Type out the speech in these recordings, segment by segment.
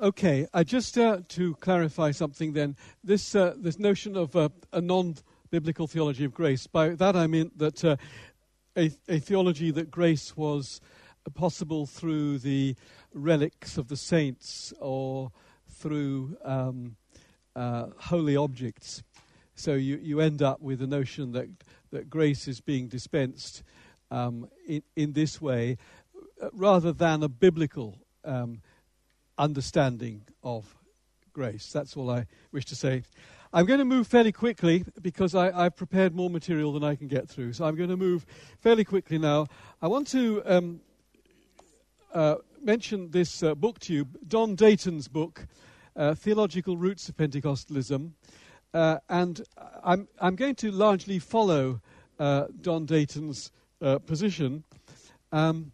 Okay, I just uh, to clarify something then. This, uh, this notion of uh, a non biblical theology of grace, by that I mean that uh, a, a, theology that grace was possible through the relics of the saints or through um, uh, holy objects. So you, you end up with the notion that, that grace is being dispensed um, in, in this way uh, rather than a biblical um, understanding of grace. That's all I wish to say. I'm going to move fairly quickly because I, have prepared more material than I can get through. So I'm going to move fairly quickly now. I want to um, uh, mention this uh, book to you, Don Dayton's book, uh, Theological Roots of Pentecostalism. Uh, and I'm, I'm going to largely follow uh, Don Dayton's uh, position. Um,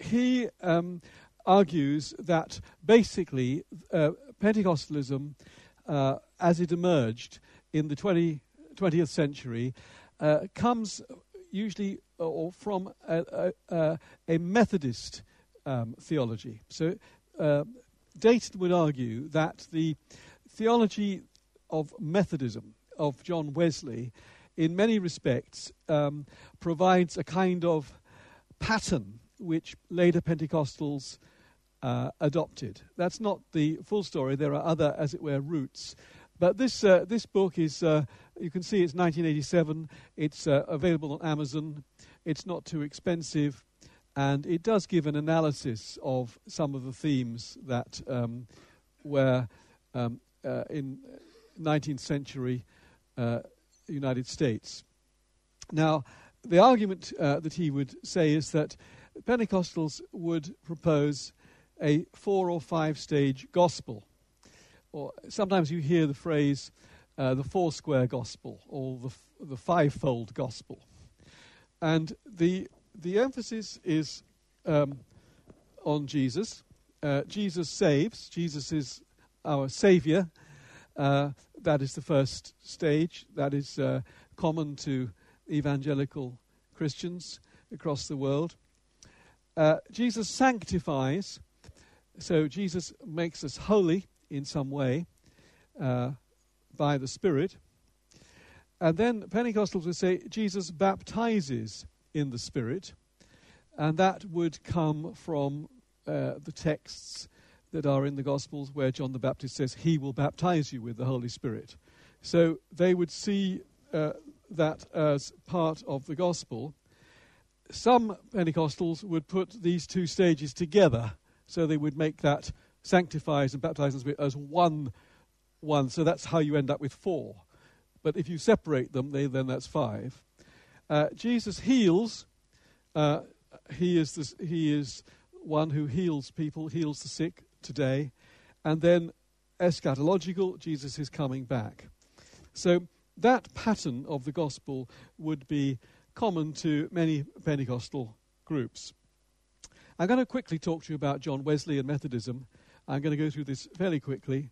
he um, argues that basically uh, Pentecostalism, uh, as it emerged in the 20, 20th century, uh, comes usually uh, or from a, a, a Methodist um, theology. So uh, Dayton would argue that the theology of Methodism, of John Wesley, in many respects um, provides a kind of pattern which later Pentecostals uh, adopted. That's not the full story. There are other, as it were, roots. But this, uh, this book is, uh, you can see it's 1987. It's uh, available on Amazon. It's not too expensive. And it does give an analysis of some of the themes that um, were um, uh, in 19th century uh, United States. Now, the argument that he would say is that Pentecostals would propose a four or five stage gospel. Or sometimes you hear the phrase uh, the four square gospel or the, f- the fivefold gospel. And the, the emphasis is um, on Jesus. Uh, Jesus saves, Jesus is our Savior. Uh, that is the first stage. That is uh, common to evangelical Christians across the world. Uh, Jesus sanctifies, so Jesus makes us holy in some way uh, by the Spirit. And then Pentecostals would say Jesus baptizes in the Spirit, and that would come from uh, the texts that are in the Gospels where John the Baptist says, He will baptize you with the Holy Spirit. So they would see uh, that as part of the Gospel. Some Pentecostals would put these two stages together so they would make that sanctifies and baptizes as one, one. So that's how you end up with four. But if you separate them, they, then that's five. Uh, Jesus heals. Uh, he is this, he is one who heals people, heals the sick today, and then eschatological. Jesus is coming back. So that pattern of the gospel would be common to many Pentecostal groups. I'm going to quickly talk to you about John Wesley and Methodism. I'm going to go through this fairly quickly.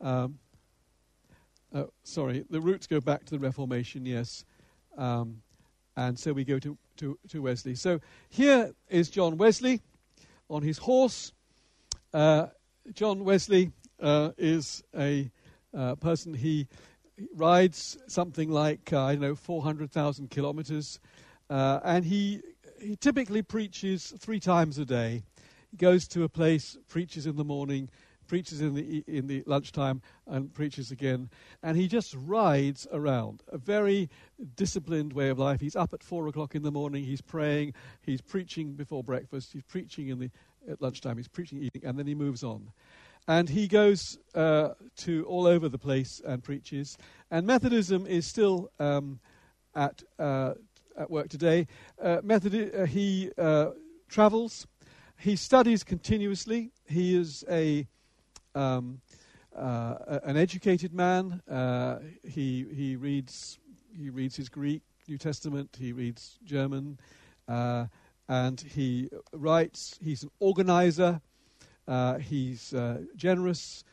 Um, uh, sorry, the roots go back to the Reformation, yes. Um, and so we go to, to, to, Wesley. So here is John Wesley on his horse. Uh, John Wesley uh, is a uh, person, he, rides something like, uh, I don't know, 400,000 kilometers. Uh, and he he typically preaches three times a day. He goes to a place, preaches in the morning, preaches in the in the lunchtime, and preaches again. And he just rides around. A very disciplined way of life. He's up at four o'clock in the morning. He's praying. He's preaching before breakfast. He's preaching in the at lunchtime. He's preaching evening, and then he moves on. And he goes uh, to all over the place and preaches. And Methodism is still um, at uh, at work today. Uh, Method, uh, he uh, travels, he studies continuously. He is a um, uh, an educated man. Uh, he he reads he reads his Greek New Testament. He reads German, uh, and he writes. He's an organizer. he's generous.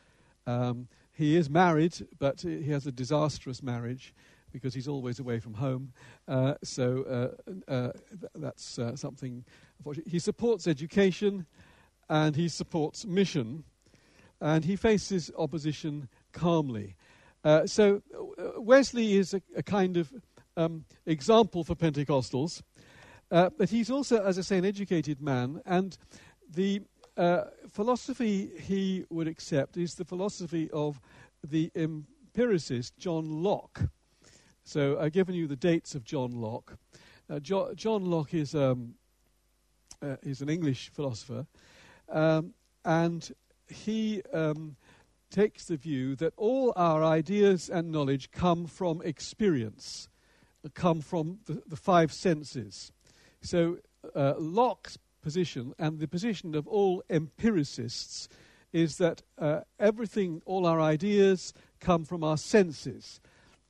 Um, he is married, but he has a disastrous marriage because he's always away from home. Uh, so uh, uh, th- that's uh, something. He supports education and he supports mission. and he faces opposition calmly. So Wesley is a, a kind of um, example for Pentecostals, but he's also, as I say, an educated man, and the uh, philosophy he would accept is the philosophy of the empiricist John Locke. So I've given you the dates of John Locke. Uh, jo- John Locke is, um, uh, an English philosopher, um, and he um, takes the view that all our ideas and knowledge come from experience, come from the, the five senses. So uh, Locke's position and the position of all empiricists is that uh, everything, all our ideas, come from our senses.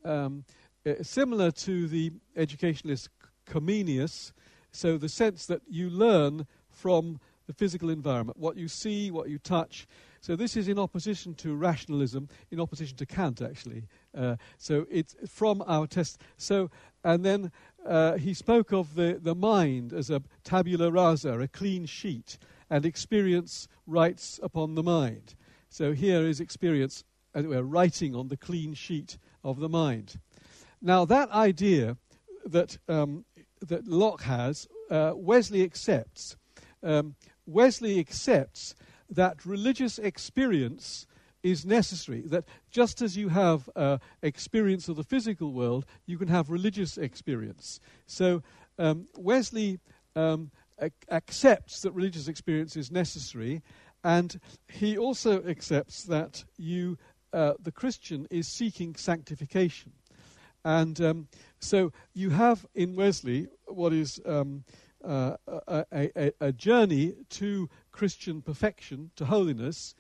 Um, uh, similar to the educationalist Comenius, so the sense that you learn from the physical environment, what you see, what you touch. So this is in opposition to rationalism, in opposition to Kant, actually. Uh, so it's from our test. So, and then uh, he spoke of the, the mind as a tabula rasa, a clean sheet, and experience writes upon the mind. So here is experience, as it were, writing on the clean sheet of the mind. Now, that idea that, um, that Locke has, uh, Wesley accepts. Um, Wesley accepts that religious experience is necessary. That just as you have uh, experience of the physical world, you can have religious experience. So um, Wesley um, ac- accepts that religious experience is necessary, and he also accepts that you, uh, the Christian, is seeking sanctification. And um, so you have in Wesley what is um, uh, a, a, a, journey to Christian perfection, to holiness,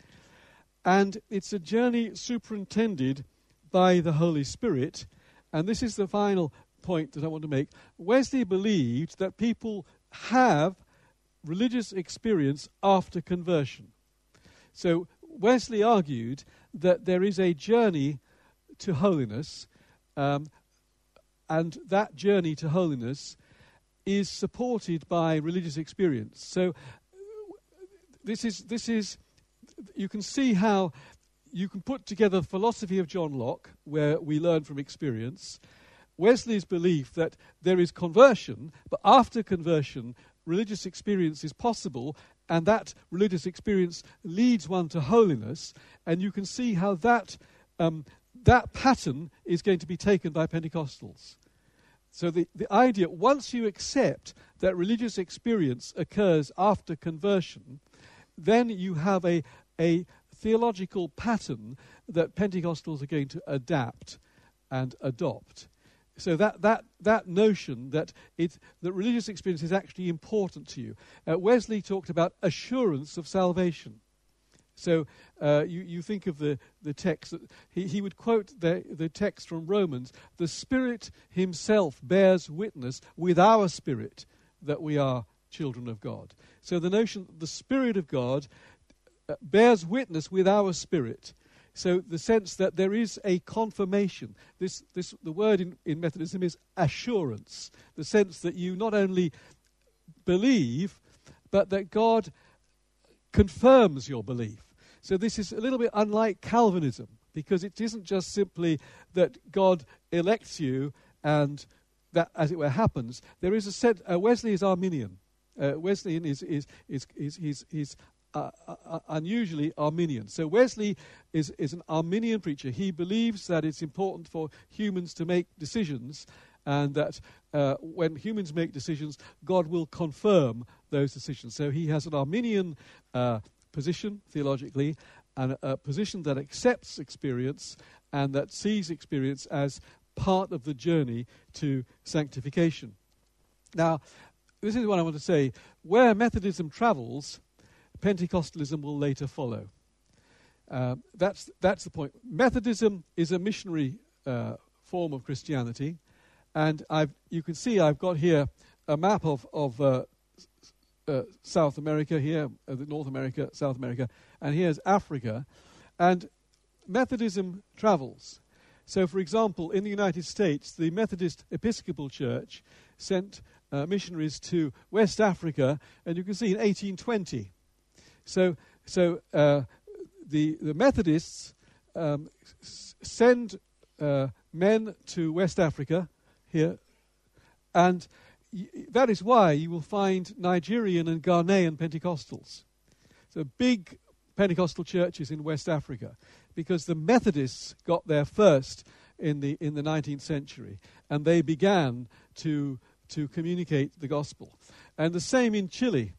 and it's a journey superintended by the Holy Spirit. And this is the final point that I want to make. Wesley believed that people have religious experience after conversion. So Wesley argued that there is a journey to holiness, um, and that journey to holiness is supported by religious experience. So this is this is you can see how you can put together the philosophy of John Locke, where we learn from experience, Wesley's belief that there is conversion, but after conversion, religious experience is possible, and that religious experience leads one to holiness, and you can see how that, um, that pattern is going to be taken by Pentecostals. So the, the idea, once you accept that religious experience occurs after conversion, then you have a, a theological pattern that Pentecostals are going to adapt and adopt. So that, that, that notion that, it, that religious experience is actually important to you. Uh, Wesley talked about assurance of salvation. So uh, you, you think of the, the text, that he, he would quote the, the text from Romans The Spirit Himself bears witness with our spirit that we are children of God. So the notion that the Spirit of God uh, bears witness with our spirit. So the sense that there is a confirmation. This, this, the word in, in Methodism is assurance. The sense that you not only believe, but that God confirms your belief. So this is a little bit unlike Calvinism because it isn't just simply that God elects you and that, as it were, happens. There is a set. Uh, Wesley is Arminian. Uh, Wesleyan is is is is he's, he's uh, uh, uh, unusually Arminian. So Wesley is is an Arminian preacher. He believes that it's important for humans to make decisions, and that uh, when humans make decisions, God will confirm those decisions. So he has an Arminian uh, position theologically, and a, position that accepts experience and that sees experience as part of the journey to sanctification. Now, this is what I want to say. Where Methodism travels, Pentecostalism will later follow. Uh, that's, that's the point. Methodism is a missionary uh, form of Christianity. And I've, you can see I've got here a map of, of uh, uh South America, here, uh, North America, South America, and here's Africa. And Methodism travels. So, for example, in the United States, the Methodist Episcopal Church sent uh, missionaries to West Africa, and you can see in 1820. So, so uh, the, the Methodists um, s- send uh, men to West Africa here, and that is why you will find Nigerian and Ghanaian Pentecostals. So big Pentecostal churches in West Africa, because the Methodists got there first in the in the 19th century, and they began to to communicate the gospel. And the same in Chile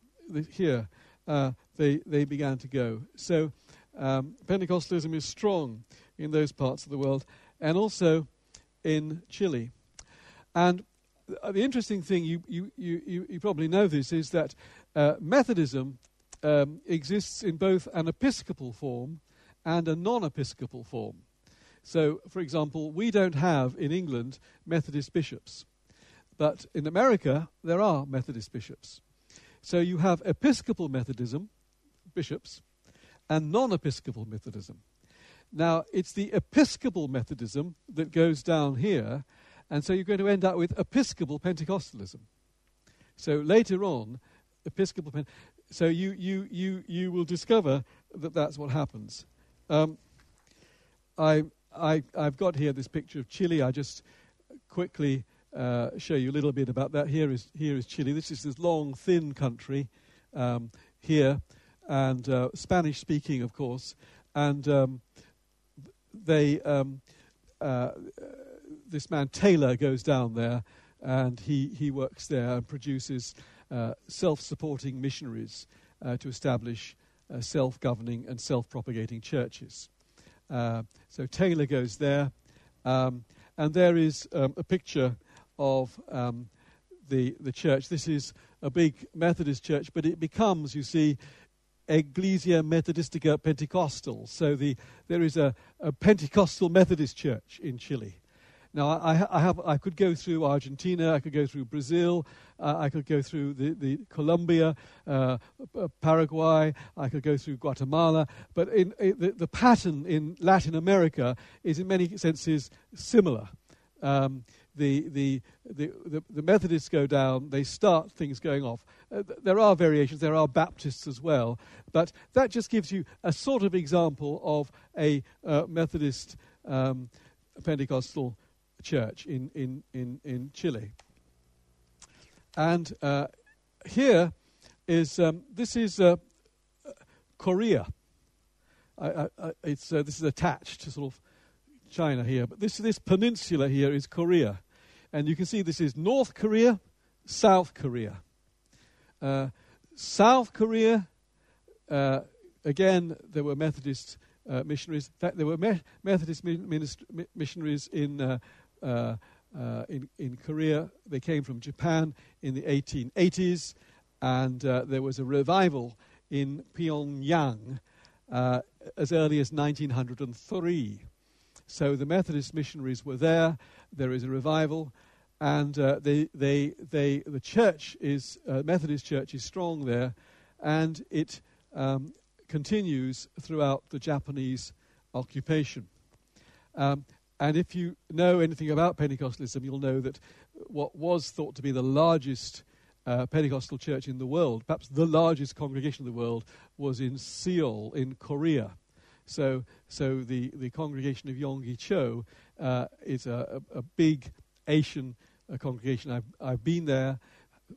here, uh, they they began to go. So um, Pentecostalism is strong in those parts of the world, and also in Chile. And the interesting thing, you, you, you, you probably know this, is that uh, Methodism um, exists in both an episcopal form and a non episcopal form. So, for example, we don't have in England Methodist bishops, but in America there are Methodist bishops. So you have Episcopal Methodism, bishops, and non Episcopal Methodism. Now, it's the Episcopal Methodism that goes down here, and so you're going to end up with Episcopal Pentecostalism. So later on, Episcopal Pen- so you, you, you, you will discover that that's what happens. Um, I, I, I've got here this picture of Chile. I just quickly uh, show you a little bit about that. Here is, here is Chile. This is this long, thin country um, here, and uh, Spanish speaking, of course. And um, they, um, uh, this man Taylor goes down there, and he, he works there and produces uh, self-supporting missionaries uh, to establish uh, self-governing and self-propagating churches. Uh, so Taylor goes there, um, and there is um, a picture of um, the the church. This is a big Methodist church, but it becomes, you see, Ecclesia Methodistica Pentecostal. So the, there is a, a Pentecostal Methodist church in Chile. Now, I, I, have, I could go through Argentina, I could go through Brazil, uh, I could go through the, the Colombia, uh, Paraguay, I could go through Guatemala, but in, in the, the, pattern in Latin America is in many senses similar. Um, the, the, the, the, the Methodists go down, they start things going off. Uh, there are variations, there are Baptists as well, but that just gives you a sort of example of a uh, Methodist um, Pentecostal church in, in, in, in Chile. And uh, here is, um, this is uh, Korea. I, I, it's, uh, this is attached to sort of China here, but this, this peninsula here is Korea. And you can see this is North Korea, South Korea. Uh, South Korea, uh, again, there were Methodist uh, missionaries. In fact, there were me- Methodist missionaries in, uh, uh, uh, in, in Korea. They came from Japan in the 1880s, and there was a revival in Pyongyang as early as 1903. So the Methodist missionaries were there. There is a revival, and uh, they, they, they, the church is uh, Methodist church is strong there, and it um, continues throughout the Japanese occupation. Um, and if you know anything about Pentecostalism, you'll know that what was thought to be the largest uh, Pentecostal church in the world, perhaps the largest congregation in the world, was in Seoul, in Korea. So, so the, the congregation of Yonggi Cho uh, is a, a, a, big Asian uh, congregation. I've, I've been there,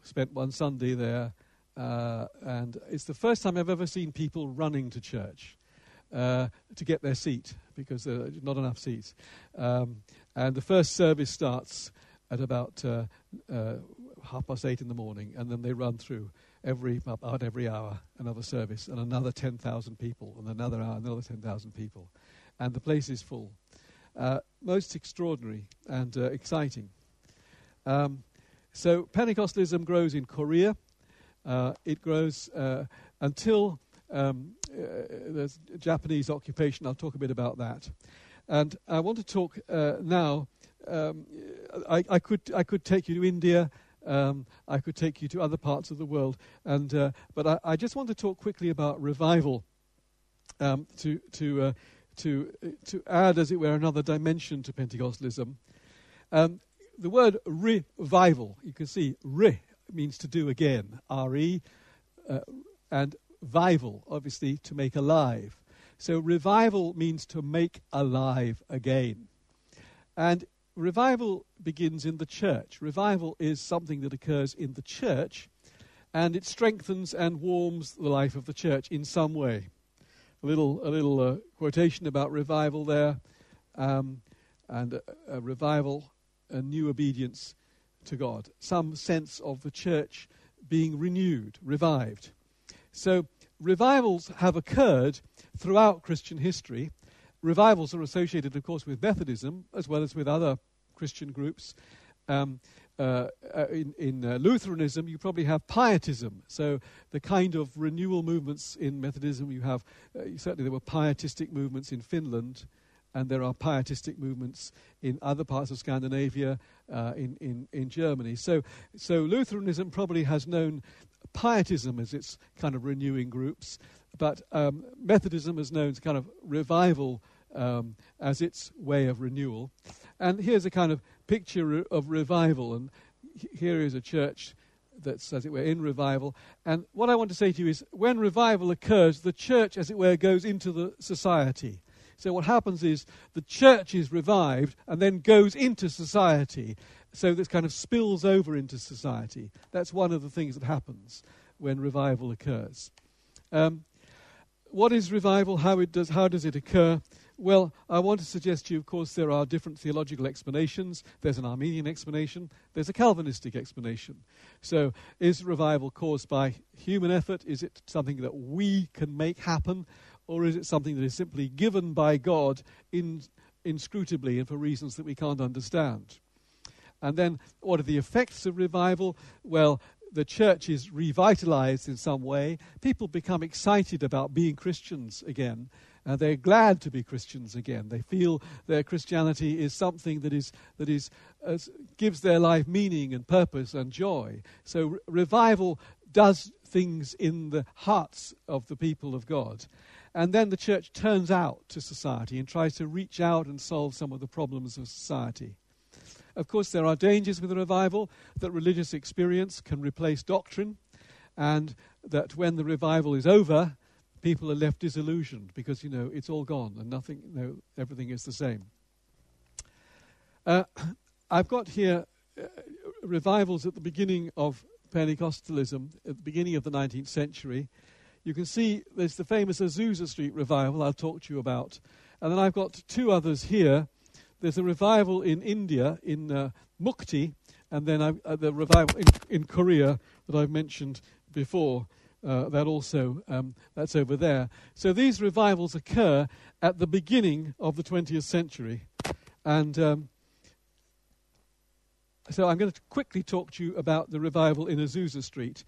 spent one Sunday there, uh, and it's the first time I've ever seen people running to church uh, to get their seat because there are not enough seats. Um, and the first service starts at about uh, uh, half past eight in the morning, and then they run through every about every hour another service and another 10,000 people and another hour another 10,000 people. And the place is full. Uh, most extraordinary and uh, exciting. Um, so Pentecostalism grows in Korea. It grows until um, there's Japanese occupation I'll talk a bit about that and I want to talk uh, now um, I, I, could I could take you to India um, I could take you to other parts of the world, and uh, but I, I, just want to talk quickly about revival um, to to uh, to uh, to add, as it were, another dimension to Pentecostalism. Um, the word revival, you can see re means to do again, re, uh, and vival, obviously to make alive. So revival means to make alive again. And revival begins in the church. Revival is something that occurs in the church and it strengthens and warms the life of the church in some way. A little, a little uh, quotation about revival there, um, and a, a revival, a new obedience to God, some sense of the church being renewed, revived. So, revivals have occurred throughout Christian history. Revivals are associated, of course, with Methodism as well as with other Christian groups. Um, uh, uh, in, in uh, Lutheranism, you probably have pietism. So the kind of renewal movements in Methodism, you have uh, certainly there were pietistic movements in Finland, and there are pietistic movements in other parts of Scandinavia, uh, in, in, in Germany. So, so Lutheranism probably has known pietism as its kind of renewing groups, but um, Methodism has known as kind of revival um, as its way of renewal. And here's a kind of picture of revival. And here is a church that's, as it were, in revival. And what I want to say to you is when revival occurs, the church, as it were, goes into the society. So what happens is the church is revived and then goes into society. So this kind of spills over into society. That's one of the things that happens when revival occurs. Um, what is revival? How, it does, how does it occur? Well, I want to suggest to you, of course, there are different theological explanations. There's an Arminian explanation, there's a Calvinistic explanation. So, is revival caused by human effort? Is it something that we can make happen? Or is it something that is simply given by God in, inscrutably and for reasons that we can't understand? And then, what are the effects of revival? Well, the church is revitalized in some way. People become excited about being Christians again. Uh, they're glad to be Christians again. They feel their Christianity is something that is that is uh, gives their life meaning and purpose and joy. So re- revival does things in the hearts of the people of God. And then the church turns out to society and tries to reach out and solve some of the problems of society. Of course, there are dangers with a revival that religious experience can replace doctrine, and that when the revival is over, people are left disillusioned because, you know, it's all gone and nothing, you know, everything is the same. Uh, I've got here uh, revivals at the beginning of Pentecostalism, at the beginning of the 19th century. You can see there's the famous Azusa Street revival I'll talk to you about. And then I've got two others here. There's a revival in India, in uh, Mukti, and then uh, the revival in, in Korea that I've mentioned before. Uh, that also um, that's over there. So these revivals occur at the beginning of the 20th century, and um, so I'm going to quickly talk to you about the revival in Azusa Street,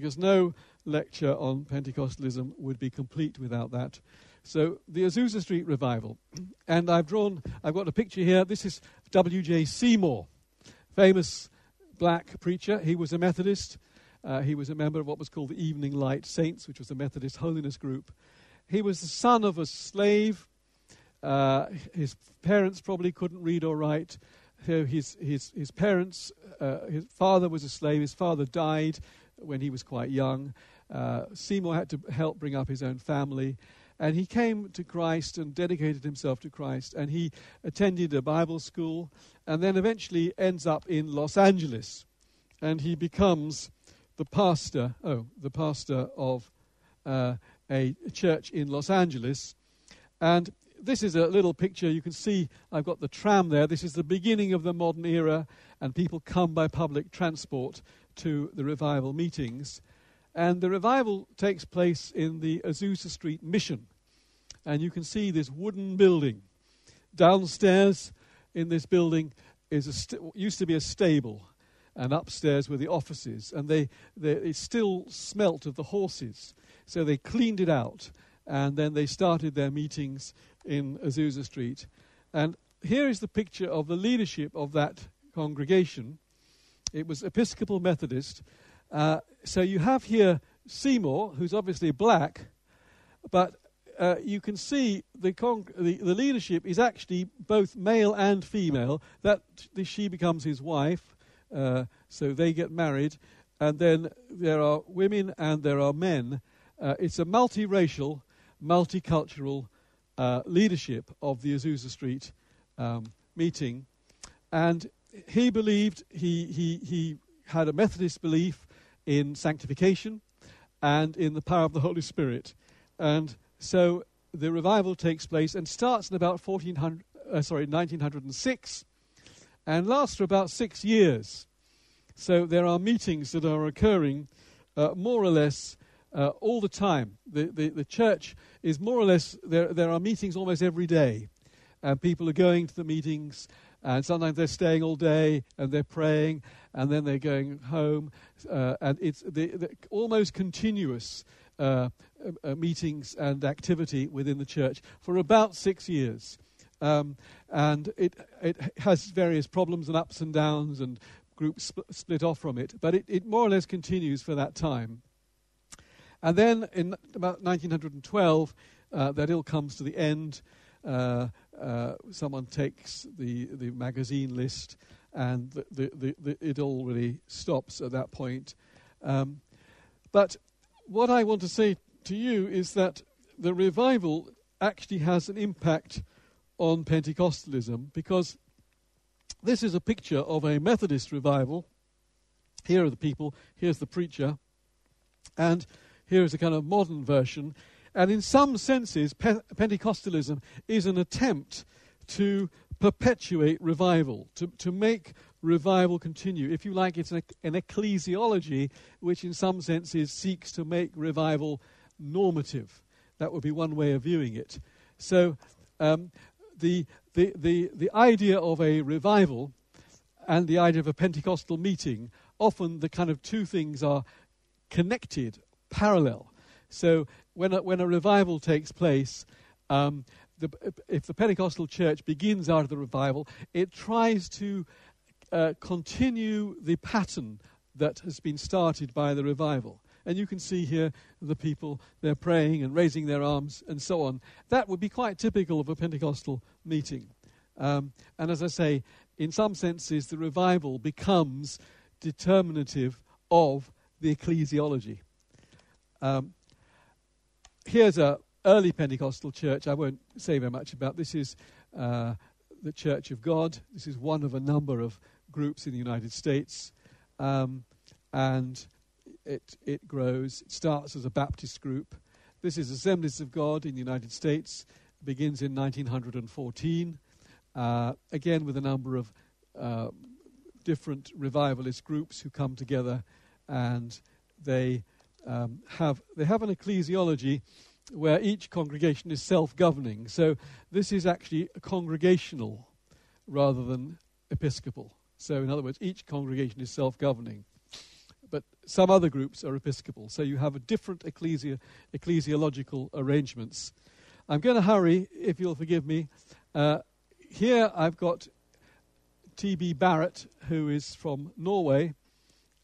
because no lecture on Pentecostalism would be complete without that. So the Azusa Street revival, and I've drawn, I've got a picture here. This is W.J. Seymour, famous black preacher. He was a Methodist. Uh, he was a member of what was called the Evening Light Saints, which was a Methodist holiness group. He was the son of a slave. Uh, his parents probably couldn't read or write. His, his, his parents, uh, his father was a slave. His father died when he was quite young. Uh, Seymour had to help bring up his own family. And he came to Christ and dedicated himself to Christ. And he attended a Bible school and then eventually ends up in Los Angeles. And he becomes the pastor, oh, the pastor of uh, a church in Los Angeles. And this is a little picture. You can see I've got the tram there. This is the beginning of the modern era, and people come by public transport to the revival meetings. And the revival takes place in the Azusa Street Mission. And you can see this wooden building. Downstairs in this building is a st- used to be a stable and upstairs were the offices, and they, they, it still smelt of the horses. So they cleaned it out, and then they started their meetings in Azusa Street. And here is the picture of the leadership of that congregation. It was Episcopal Methodist. Uh, so you have here Seymour, who's obviously black, but uh, you can see the, con- the, the leadership is actually both male and female. That she becomes his wife. Uh, so they get married, and then there are women and there are men. Uh, it's a multiracial, multicultural uh, leadership of the Azusa Street um, meeting. And he believed, he, he, he had a Methodist belief in sanctification and in the power of the Holy Spirit. And so the revival takes place and starts in about 1400, uh, sorry, 1906 and lasts for about six years. So there are meetings that are occurring uh, more or less uh, all the time. The, the, the church is more or less, there, there are meetings almost every day. And people are going to the meetings, and sometimes they're staying all day and they're praying, and then they're going home. Uh, and it's the, the almost continuous uh, uh, meetings and activity within the church for about six years. Um, and it, it has various problems and ups and downs, and groups sp- split off from it, but it, it more or less continues for that time. And then in about 1912, uh, that ill comes to the end. Uh, uh, someone takes the, the magazine list, and the, the, the, it all really stops at that point. Um, but what I want to say to you is that the revival actually has an impact on Pentecostalism because this is a picture of a Methodist revival. Here are the people, here's the preacher, and here is a kind of modern version. And in some senses, Pe- Pentecostalism is an attempt to perpetuate revival, to, to make revival continue. If you like, it's an, an ecclesiology which, in some senses, seeks to make revival normative. That would be one way of viewing it. So, um, the, the, the, the idea of a revival and the idea of a Pentecostal meeting, often the kind of two things are connected, parallel. So, when a, when a revival takes place, um, the, if the Pentecostal church begins out of the revival, it tries to uh, continue the pattern that has been started by the revival. And you can see here the people, they're praying and raising their arms and so on. That would be quite typical of a Pentecostal meeting. Um, and as I say, in some senses, the revival becomes determinative of the ecclesiology. Um, here's a early Pentecostal church. I won't say very much about. This is uh, the Church of God. This is one of a number of groups in the United States, um, and it it grows. It starts as a Baptist group. This is Assemblies of God in the United States. It begins in 1914, uh, again with a number of uh, different revivalist groups who come together, and they um, have they have an ecclesiology where each congregation is self-governing. So this is actually congregational rather than episcopal. So in other words, each congregation is self-governing. But some other groups are episcopal. So you have a different ecclesiological arrangements. I'm going to hurry, if you'll forgive me. Uh, here I've got T.B. Barratt, who is from Norway.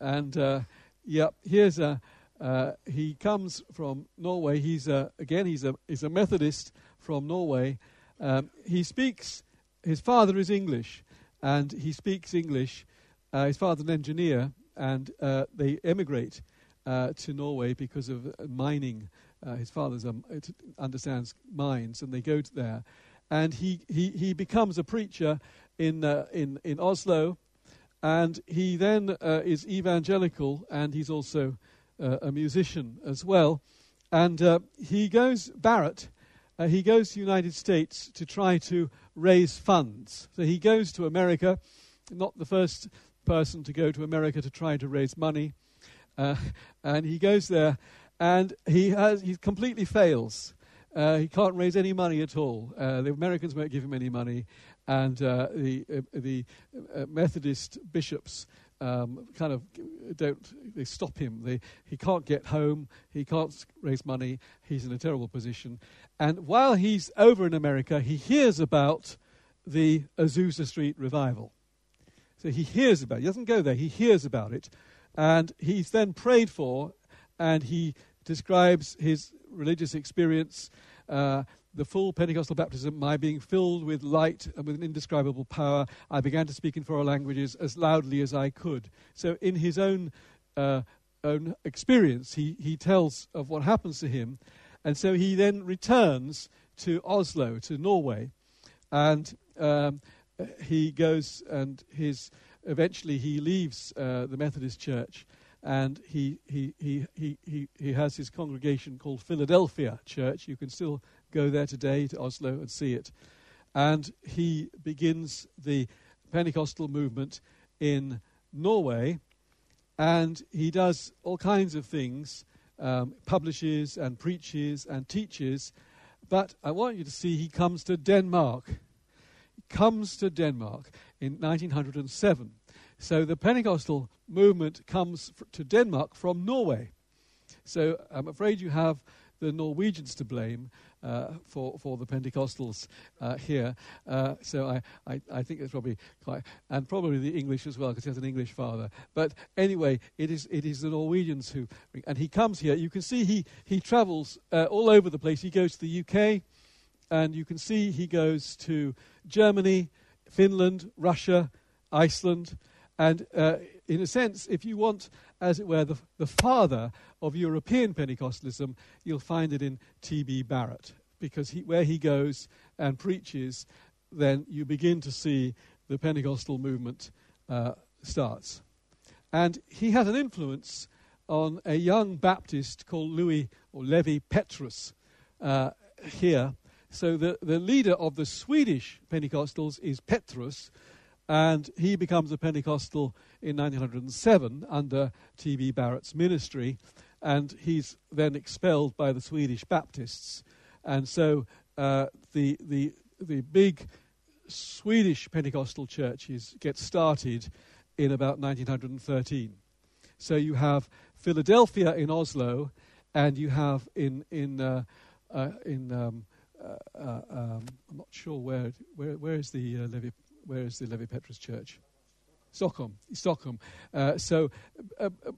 And, uh, yep, here's a, uh, he comes from Norway. He's a, again, he's a, he's a Methodist from Norway. Um, he speaks, his father is English, and he speaks English. Uh, his father's an engineer, and uh, they emigrate uh, to Norway because of uh, mining. Uh, his father um, understands mines, and they go there. And he, he, he becomes a preacher in, in, in Oslo, and he then is evangelical, and he's also uh, a musician as well. And uh, he goes, Barratt, uh, he goes to the United States to try to raise funds. So he goes to America, not the first person to go to America to try to raise money. Uh, and he goes there, and he, has, he completely fails. Uh, he can't raise any money at all. Uh, the Americans won't give him any money, and uh, the uh, the Methodist bishops um, kind of don't they stop him. They, he can't get home. He can't raise money. He's in a terrible position. And while he's over in America, he hears about the Azusa Street revival. So he hears about it. He doesn't go there. He hears about it, and he's then prayed for, and he describes his religious experience. Uh, the full Pentecostal baptism, my being filled with light and with an indescribable power, I began to speak in foreign languages as loudly as I could. So, in his own, uh, own experience, he, he tells of what happens to him. And so he then returns to Oslo, to Norway, and um, he goes and his eventually he leaves uh, the Methodist Church and he, he, he, he, he, he has his congregation called Philadelphia Church. You can still go there today to Oslo and see it. And he begins the Pentecostal movement in Norway, and he does all kinds of things, um, publishes and preaches and teaches. But I want you to see he comes to Denmark. He comes to Denmark in 1907. So the Pentecostal movement comes to Denmark from Norway. So I'm afraid you have the Norwegians to blame uh, for for the Pentecostals uh, here. Uh, so I, I, I, think it's probably quite, and probably the English as well, because he has an English father. But anyway, it is it is the Norwegians who, and he comes here. You can see he he travels uh, all over the place. He goes to the UK, and you can see he goes to Germany, Finland, Russia, Iceland. And uh, in a sense, if you want, as it were, the, the father of European Pentecostalism, you'll find it in T.B. Barratt. Because he, where he goes and preaches, then you begin to see the Pentecostal movement uh, starts. And he had an influence on a young Baptist called Louis or Levi Pethrus uh, here. So the, the leader of the Swedish Pentecostals is Pethrus, and he becomes a Pentecostal in 1907 under T.B. Barratt's ministry, and he's then expelled by the Swedish Baptists. And so uh, the, the, the big Swedish Pentecostal churches get started in about 1913. So you have Philadelphia in Oslo, and you have in in uh, uh, in um, uh, uh um, I'm not sure where where where is the uh, Levi where is the Levi Pethrus Church? Stockholm, Stockholm. Uh, so, uh, uh,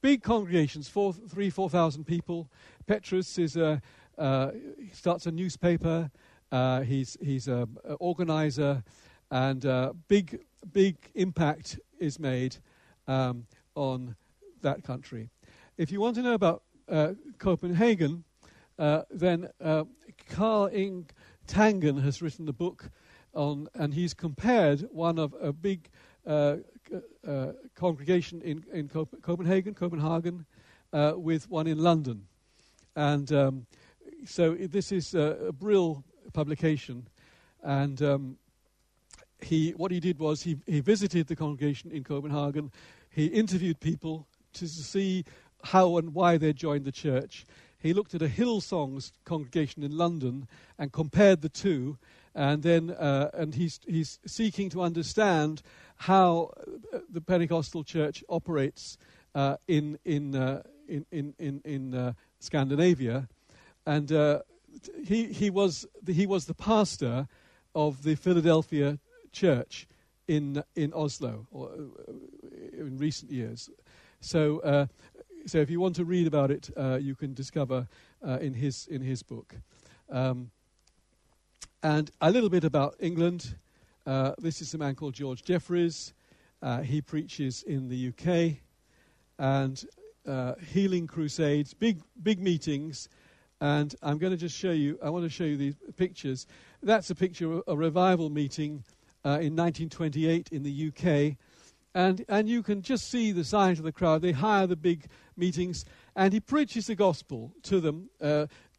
big congregations, four, three, four thousand people. Pethrus is a, uh, starts a newspaper. Uh, he's he's an organizer, and big big impact is made um, on that country. If you want to know about Copenhagen, then Karl Inge Tangen has written a book on, and he's compared one of a big uh, uh, congregation in, in Cop- Copenhagen, Copenhagen, uh, with one in London. And um, so this is a Brill publication. And um, he, what he did was he, he visited the congregation in Copenhagen. He interviewed people to see how and why they joined the church. He looked at a Hillsong's congregation in London and compared the two and then uh, and he's he's seeking to understand how uh, the Pentecostal church operates uh, in in, uh, in in in in uh, Scandinavia, and uh, he he was the, he was the pastor of the Philadelphia church in in Oslo or, in recent years. So so if you want to read about it, you can discover in his in his book. Um, and a little bit about England. Uh, this is a man called George Jeffreys. Uh, he preaches in the UK and uh, healing crusades, big big meetings. And I'm going to just show you. I want to show you these pictures. That's a picture of a revival meeting uh, in 1928 in the UK. And, and you can just see the size of the crowd. They hire the big meetings, and he preaches the gospel to them.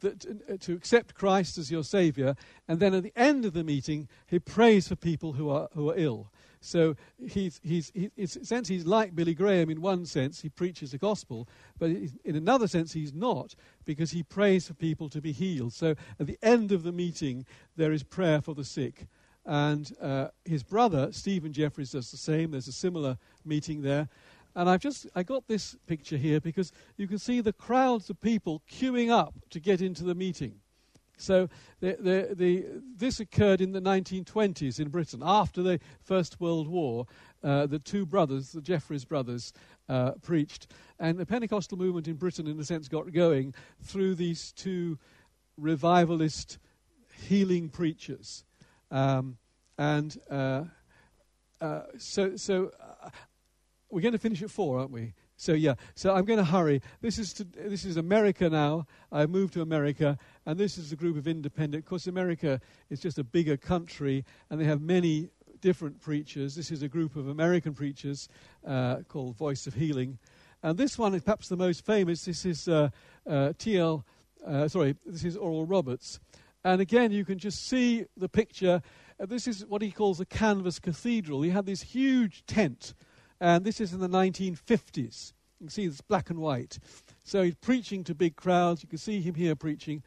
Uh, that, uh, to accept Christ as your Savior, and then at the end of the meeting, he prays for people who are, who are ill. So he's, he's, he, in a sense, he's like Billy Graham in one sense, he preaches the gospel, but in another sense, he's not, because he prays for people to be healed. So at the end of the meeting, there is prayer for the sick. And uh, his brother, Stephen Jeffreys, does the same. There's a similar meeting there. And I've just I got this picture here because you can see the crowds of people queuing up to get into the meeting. So the, the, the, this occurred in the 1920s in Britain after the First World War. Uh, the two brothers, the Jeffreys brothers, uh, preached, and the Pentecostal movement in Britain, in a sense, got going through these two revivalist healing preachers. Um, and uh, uh so, so we're going to finish at four, aren't we? So yeah, so I'm going to hurry. This is to, this is America now. I moved to America, and this is a group of independent. Of course, America is just a bigger country, and they have many different preachers. This is a group of American preachers uh, called Voice of Healing, and this one is perhaps the most famous. This is uh, uh, T.L. Uh, sorry, this is Oral Roberts, and again you can just see the picture. Uh, this is what he calls a canvas cathedral. He had this huge tent and this is in the 1950s. You can see it's black and white. So he's preaching to big crowds. You can see him here preaching.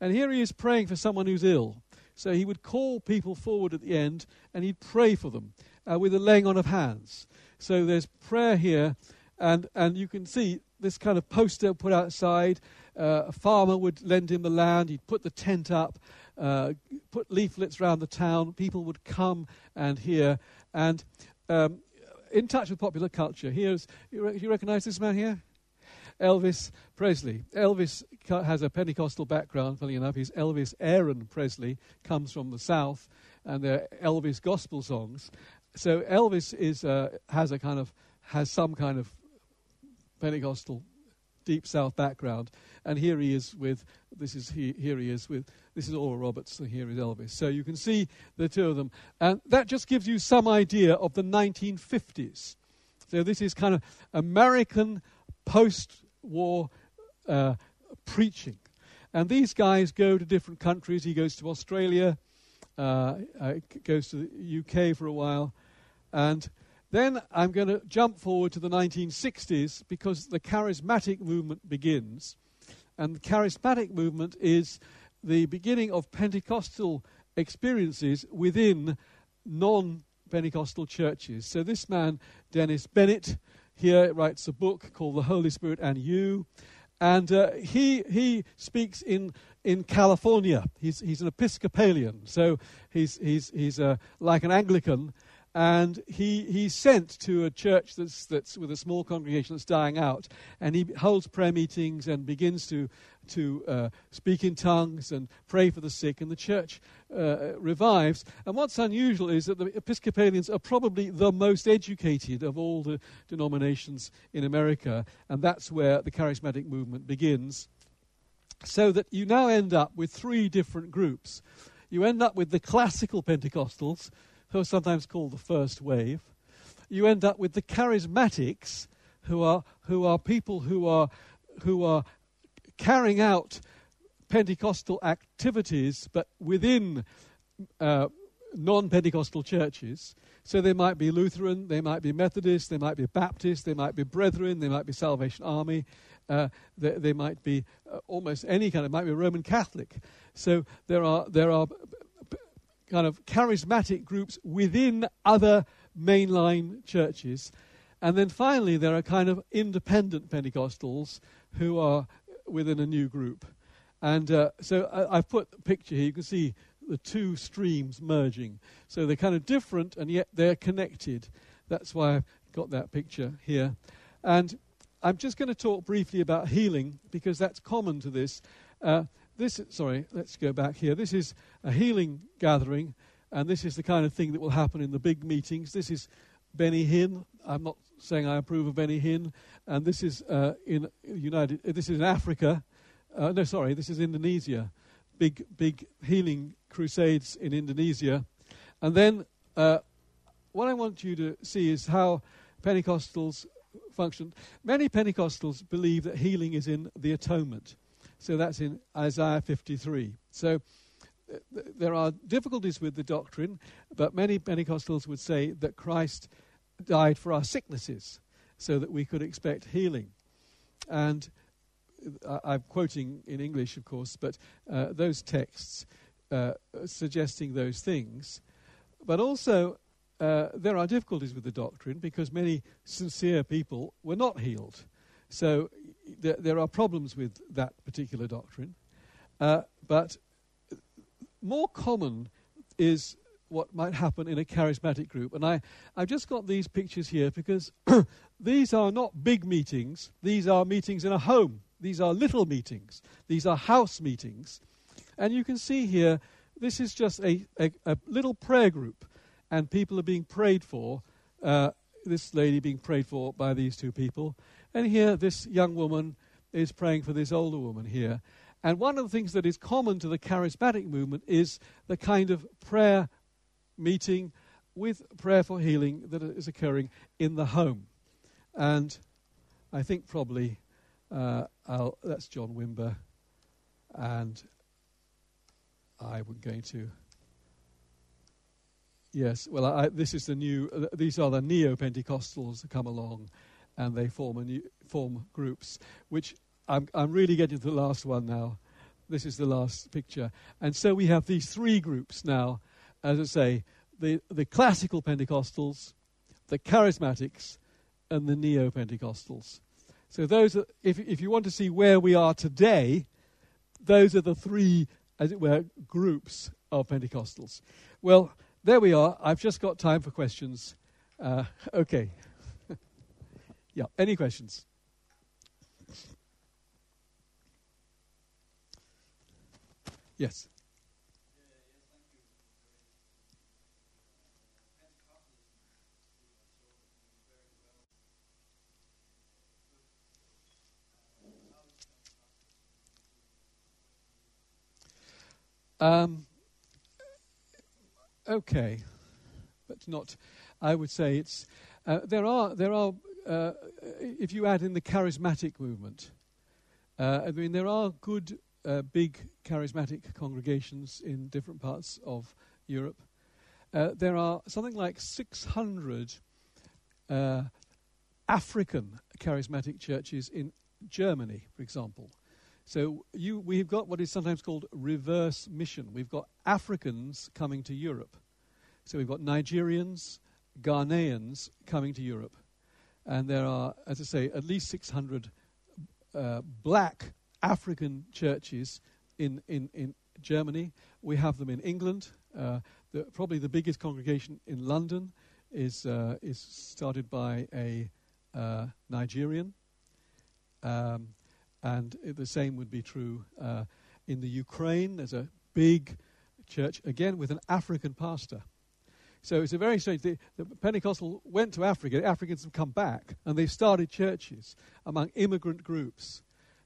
And here he is praying for someone who's ill. So he would call people forward at the end and he'd pray for them uh, with a laying on of hands. So there's prayer here, and, and you can see this kind of poster put outside. Uh, a farmer would lend him the land, he'd put the tent up, uh, put leaflets around the town. People would come and hear. And um, in touch with popular culture. Here's, you, re- you recognize this man here? Elvis Presley. Elvis has a Pentecostal background, funny enough. He's Elvis Aaron Presley, comes from the South, and they're Elvis gospel songs. So Elvis is, uh, has a kind of, has some kind of Pentecostal deep South background. And here he is with, this is he, here he is with, this is Oral Roberts, and here is Elvis. So you can see the two of them. And that just gives you some idea of the 1950s. So this is kind of American post war uh, preaching. And these guys go to different countries. He goes to Australia, uh, uh, goes to the UK for a while. And then I'm going to jump forward to the 1960s because the charismatic movement begins. And the charismatic movement is the beginning of Pentecostal experiences within non Pentecostal churches. So this man, Dennis Bennett, here writes a book called The Holy Spirit and You. And uh, he, he speaks in, in California. He's, he's an Episcopalian, so he's, he's, he's uh, like an Anglican and he, he's sent to a church that's, that's with a small congregation that's dying out, and he holds prayer meetings and begins to, to uh, speak in tongues and pray for the sick, and the church uh, revives. And what's unusual is that the Episcopalians are probably the most educated of all the denominations in America, and that's where the charismatic movement begins. So that you now end up with three different groups. You end up with the classical Pentecostals, who are sometimes called the first wave. You end up with the charismatics, who are, who are people who are, who are carrying out Pentecostal activities, but within uh, non Pentecostal churches. So they might be Lutheran, they might be Methodist, they might be Baptist, they might be Brethren, they might be Salvation Army, uh, they, they, might be uh, almost any kind, it might be Roman Catholic. So there are, there are kind of charismatic groups within other mainline churches. And then finally, there are kind of independent Pentecostals who are within a new group. And uh, so I, have put a picture here. You can see the two streams merging. So they're kind of different and yet they're connected. That's why I've got that picture here. And I'm just going to talk briefly about healing because that's common to this. Uh, this, sorry, let's go back here. This is a healing gathering, and this is the kind of thing that will happen in the big meetings. This is Benny Hinn. I'm not saying I approve of Benny Hinn, and this is uh, in United. Uh, this is in Africa. Uh, no, sorry, this is Indonesia. Big, big healing crusades in Indonesia, and then uh, what I want you to see is how Pentecostals function. Many Pentecostals believe that healing is in the atonement. So that's in Isaiah 53. So th- there are difficulties with the doctrine, but many Pentecostals would say that Christ died for our sicknesses so that we could expect healing. And uh, I'm quoting in English, of course, but uh, those texts uh, suggesting those things. But also, uh, there are difficulties with the doctrine because many sincere people were not healed. So there, there are problems with that particular doctrine. Uh, but more common is what might happen in a charismatic group. And I, I've just got these pictures here because these are not big meetings, these are meetings in a home. These are little meetings, these are house meetings. And you can see here, this is just a, a, a little prayer group, and people are being prayed for. Uh, this lady being prayed for by these two people. And here, this young woman is praying for this older woman here. And one of the things that is common to the charismatic movement is the kind of prayer meeting with prayer for healing that is occurring in the home. And I think probably uh, that's John Wimber. And I was going to. Yes, well, I, this is the new. Uh, these are the neo Pentecostals that come along, and they form a new, form groups. Which I'm I'm really getting to the last one now. This is the last picture, and so we have these three groups now. As I say, the the classical Pentecostals, the charismatics, and the neo Pentecostals. So those, are, if if you want to see where we are today, those are the three as it were, groups of Pentecostals. Well, there we are. I've just got time for questions. Uh, okay. Yeah, any questions? Yes. Um, okay, but not. I would say it's uh, there are there are uh, if you add in the charismatic movement. Uh, I mean, there are good uh, big charismatic congregations in different parts of Europe. Uh, there are something like 600 uh, African charismatic churches in Germany, for example. So you, we've got what is sometimes called reverse mission. We've got Africans coming to Europe. So we've got Nigerians, Ghanaians coming to Europe. And there are, as I say, at least 600 uh, black African churches in, in, in Germany. We have them in England. Uh, the, probably the biggest congregation in London is, uh, is started by a uh, Nigerian. Um, and the same would be true uh, in the Ukraine. There's a big church, again, with an African pastor. So it's a very strange thing. The Pentecostal went to Africa, Africans have come back, and they've started churches among immigrant groups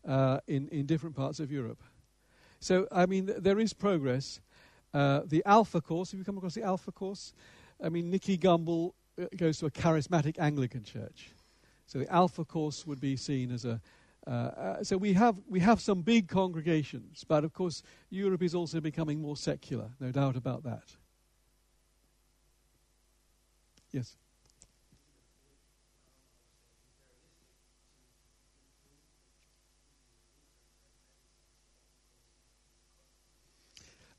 uh, in, in different parts of Europe. So, I mean, th- there is progress. Uh, the Alpha course, have you come across the Alpha course? I mean, Nicky Gumbel uh, goes to a charismatic Anglican church. So the Alpha course would be seen as a, uh, uh, so we have, we have some big congregations, but of course, Europe is also becoming more secular, no doubt about that. Yes?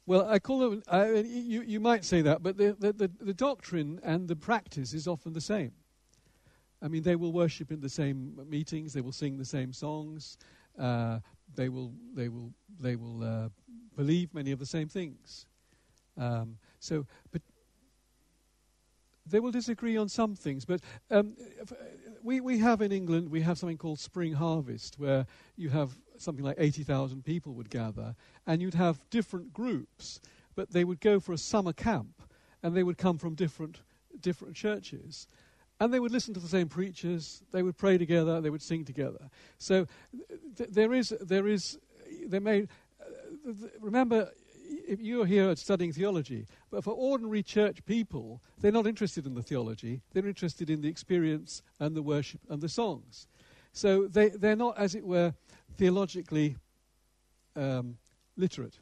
Well, I call them, uh, you, you might say that, but the, the, the, the doctrine and the practice is often the same. I mean, they will worship in the same meetings. They will sing the same songs. Uh, they will, they will, they will uh, believe many of the same things. Um, so, but they will disagree on some things. But um, we, we have in England, we have something called Spring Harvest, where you have something like 80,000 people would gather, and you'd have different groups, but they would go for a summer camp, and they would come from different, different churches. And they would listen to the same preachers, they would pray together, they would sing together. So th- there is, there is, there may, uh, th- remember, if you're here studying theology, but for ordinary church people, they're not interested in the theology, they're interested in the experience and the worship and the songs. So they, they're not, as it were, theologically um, literate.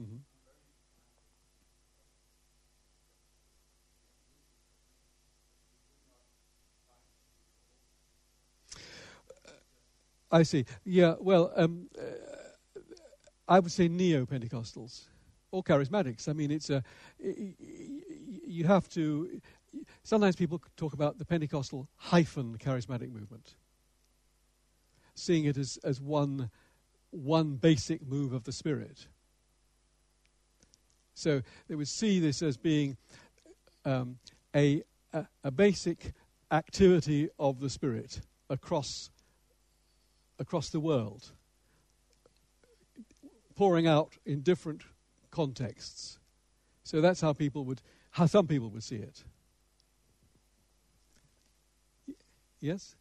Mm-hmm. I see. Yeah, well, um, uh, I would say neo Pentecostals or charismatics. I mean, it's a. You have to. Sometimes people talk about the Pentecostal hyphen charismatic movement, seeing it as, as one, one basic move of the Spirit. So they would see this as being um, a, a, a basic activity of the Spirit across across the world, pouring out in different contexts. So that's how people would, how some people would see it. Yes?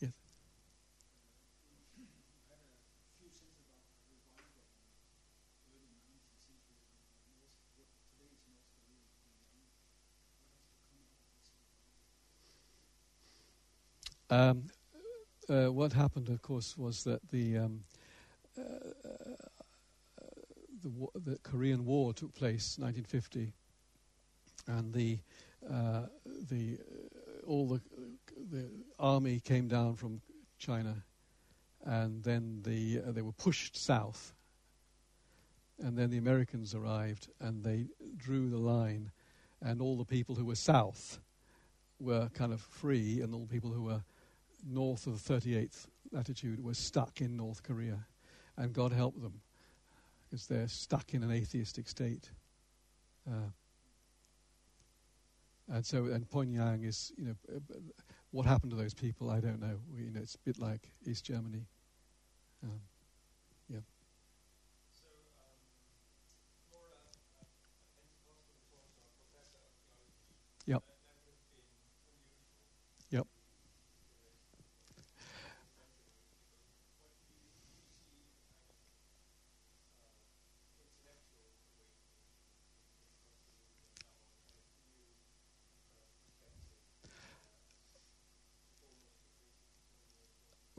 Yes. Um, uh, what happened, of course, was that the um, the, the, Korean War took place, 1950, and the uh, the uh, all the the army came down from China, and then the uh, they were pushed south, and then the Americans arrived and they drew the line, and all the people who were south were kind of free, and all the people who were north of the 38th latitude were stuck in North Korea, and God help them because they're stuck in an atheistic state. Uh, and so, and Pyongyang is, you know, uh, what happened to those people? I don't know. We, you know, it's a bit like East Germany. Um,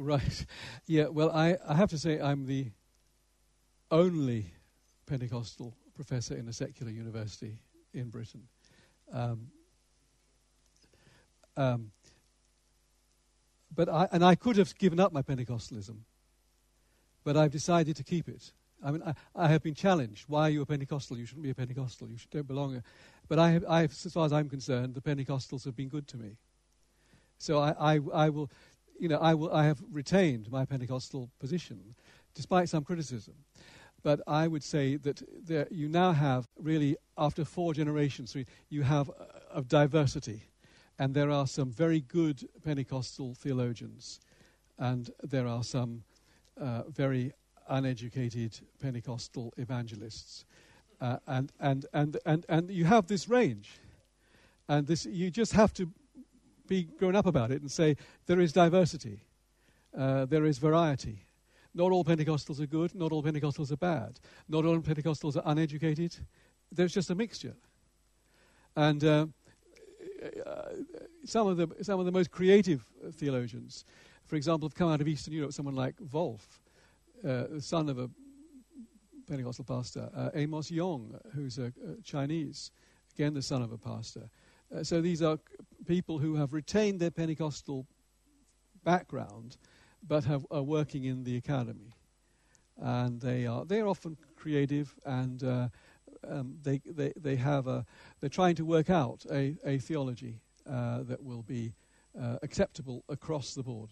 Right. Yeah, well, I, I have to say I'm the only Pentecostal professor in a secular university in Britain. Um, um, but I, and I could have given up my Pentecostalism, but I've decided to keep it. I mean, I, I have been challenged. Why are you a Pentecostal? You shouldn't be a Pentecostal. You should, don't belong. But I have, I have, as far as I'm concerned, the Pentecostals have been good to me. So I, I, I will you know, I, will, I have retained my Pentecostal position, despite some criticism. But I would say that there, you now have, really, after four generations, you have a, diversity. And there are some very good Pentecostal theologians, and there are some uh, very uneducated Pentecostal evangelists. Uh, and, and, and, and, and you have this range. And this, you just have to be grown up about it and say there is diversity, uh, there is variety. Not all Pentecostals are good, not all Pentecostals are bad, not all Pentecostals are uneducated. There's just a mixture. And uh, some, of the, some of the most creative theologians, for example, have come out of Eastern Europe, someone like Volf, uh, the son of a Pentecostal pastor, uh, Amos Yong, who's a, a Chinese, again the son of a pastor. Uh, so these are people who have retained their Pentecostal background but have, are working in the academy. And they are they're often creative and uh, um, they, they, they have a, they're trying to work out a, a theology uh, that will be uh, acceptable across the board.